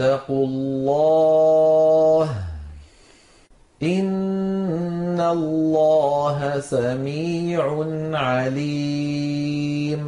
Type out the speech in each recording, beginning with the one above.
واتقوا الله. إن الله سميع عليم.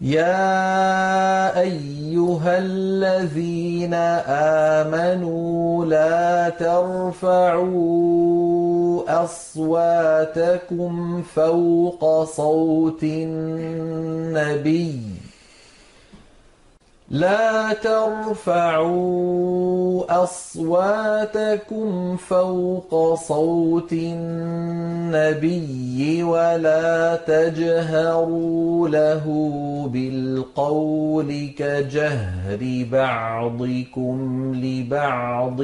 يا أيها الذين آمنوا لا ترفعوا أصواتكم فوق صوت النبي. لا ترفعوا أصواتكم فوق صوت النبي ولا تجهروا له بالقول كجهر بعضكم لبعض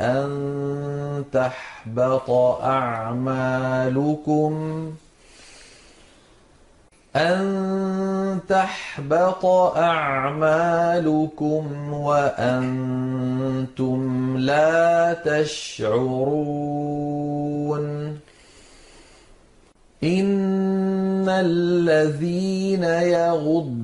أن تحبط أعمالكم ۖ أن تحبط أعمالكم وأنتم لا تشعرون إن الذين يغضون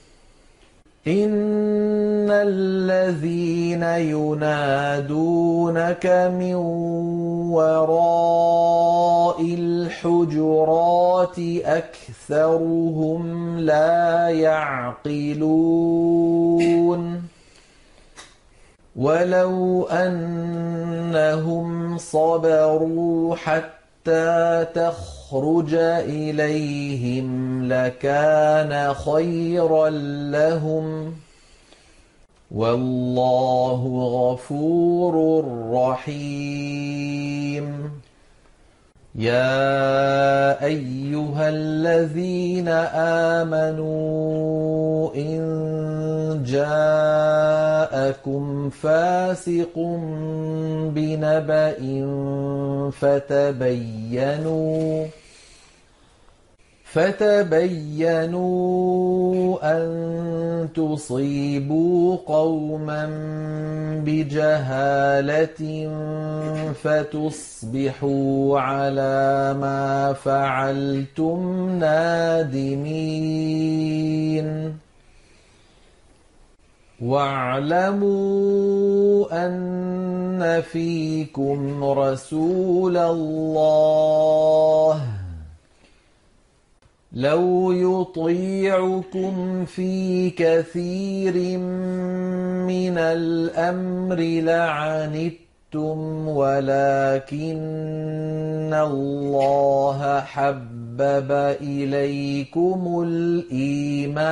إن الذين ينادونك من وراء الحجرات أكثرهم لا يعقلون ولو أنهم صبروا حتى تخرج إليهم لكان خيرا لهم والله غفور رحيم. يا أيها الذين آمنوا إن جاءكم فاسق بنبأ فتبينوا فتبينوا أن تصيبوا قوما بجهالة فتصبحوا على ما فعلتم نادمين. واعلموا أن فيكم رسول الله. لو يطيعكم في كثير من الامر لعنتم ولكن الله حبب اليكم الايمان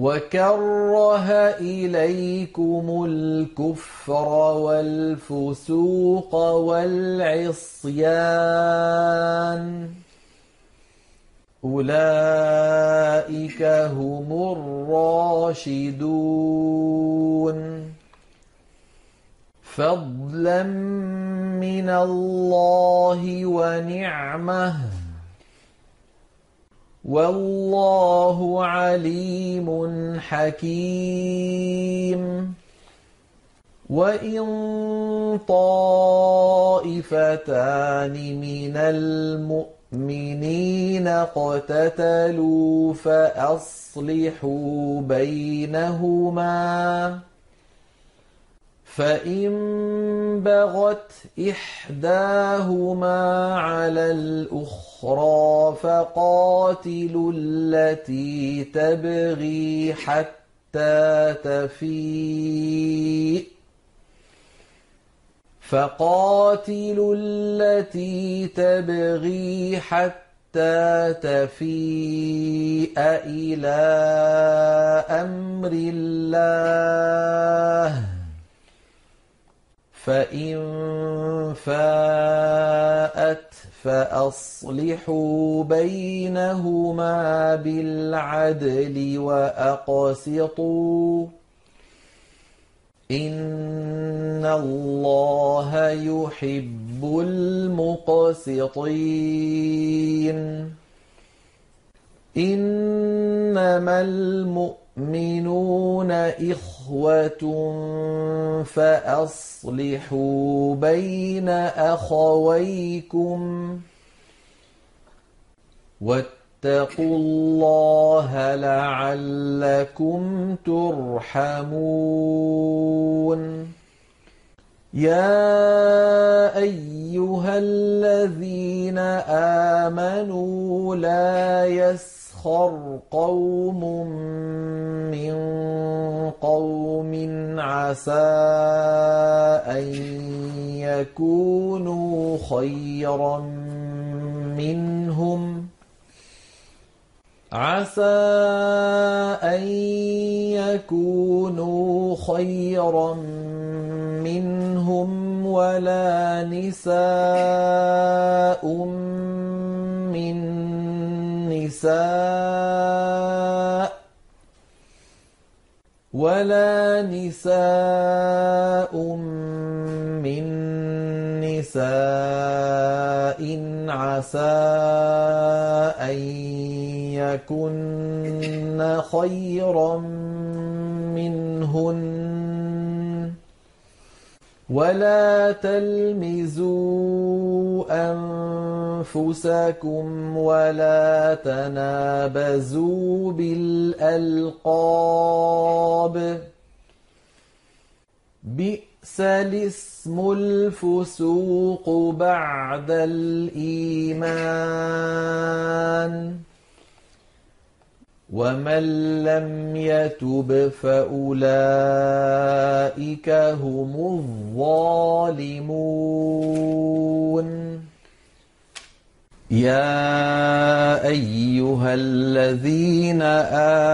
وكره إليكم الكفر والفسوق والعصيان أولئك هم الراشدون فضلا من الله ونعمه والله عليم حكيم. وإن طائفتان من المؤمنين اقتتلوا فأصلحوا بينهما فإن بغت إحداهما على الأخرى فقاتلوا التي تبغي حتى تفيء فقاتلوا التي تبغي حتى تفيء إلى أمر الله فإن فاءت فأصلحوا بينهما بالعدل وأقسطوا إن الله يحب المقسطين إنما المؤمنون إخوة فأصلحوا بين أخويكم واتقوا الله لعلكم ترحمون. يا أيها الذين آمنوا لا يسخر قوم من قوم عسى أن يكونوا خيرا منهم. عسى أن يكونوا خيرا منهم ولا نساء نساء ولا نساء من نساء عسى أن يكن خيرا منهن. ولا تلمزوا أنفسكم ولا تنابزوا بالألقاب بئس الاسم الفسوق بعد الإيمان ومن لم يتب فأولئك هم الظالمون يا أيها الذين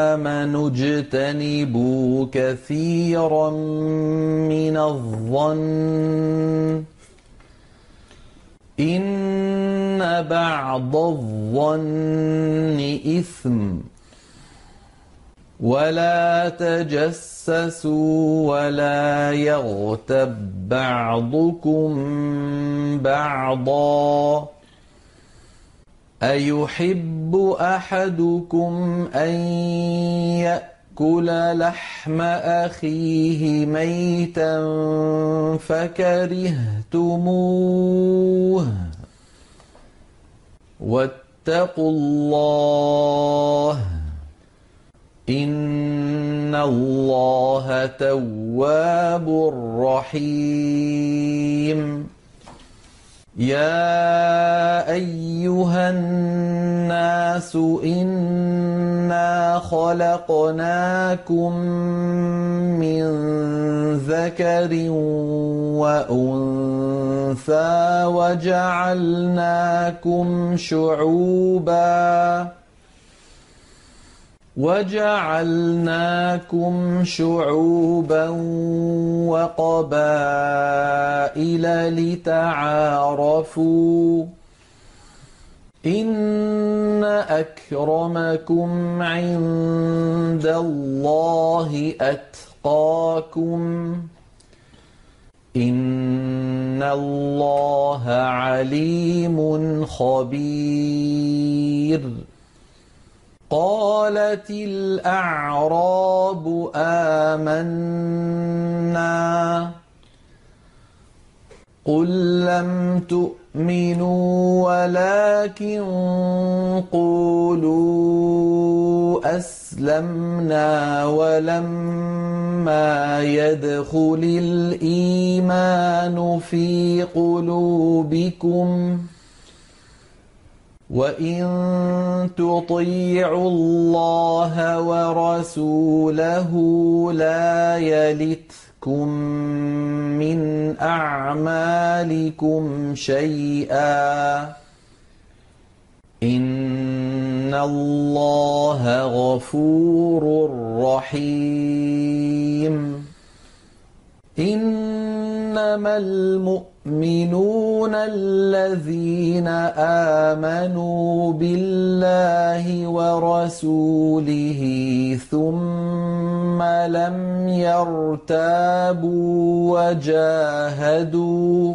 آمنوا اجتنبوا كثيرا من الظن إن بعض الظن إثم ولا تجسسوا ولا يغتب بعضكم بعضا. أيحب أحدكم أن يأكل لحم أخيه ميتا فكرهتموه؟ واتقوا الله إن الله تواب رحيم يا أيها الناس إنا خلقناكم من ذكر وأنثى وجعلناكم شعوباً وجعلناكم شعوبا وقبائل لتعارفوا إن أكرمكم عند الله أتقاكم إن الله عليم خبير قالت الأعراب آمنا. قل لم تؤمنوا ولكن قولوا أسلمنا ولما يدخل الإيمان في قلوبكم وإن تطيعوا الله ورسوله لا يلتكم مِّنْ أَعْمَالِكُمْ شَيْئًا ۚ إِنَّ اللَّهَ غَفُورٌ رَّحِيمٌ إِنَّمَا الْمُؤْمِنُونَ الَّذِينَ آمَنُوا بِاللَّهِ وَرَسُولِهِ ثُمَّ لَمْ يَرْتَابُوا وَجَاهَدُوا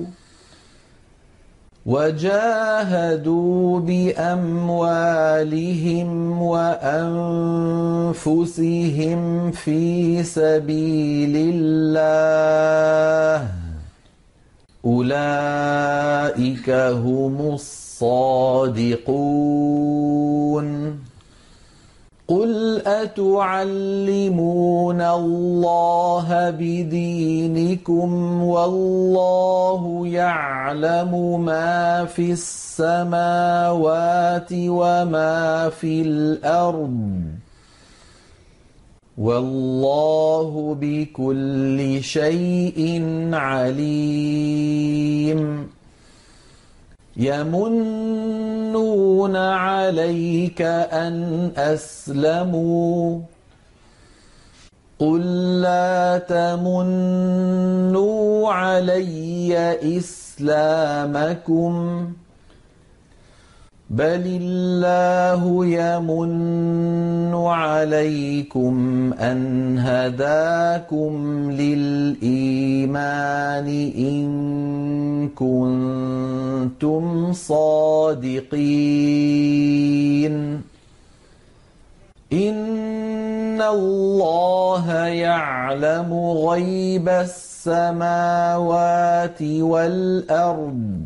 وجاهدوا بأموالهم وأنفسهم في سبيل الله. أولئك هم الصادقون. قل أتعلمون الله بدينكم والله يعلم ما في السماوات وما في الأرض. والله بكل شيء عليم. يمنون عليك أن أسلموا. قل لا تمنوا علي إسلامكم. بل الله يمن عليكم أن هداكم للإيمان إن كنتم صادقين إن الله يعلم غيب السماوات والأرض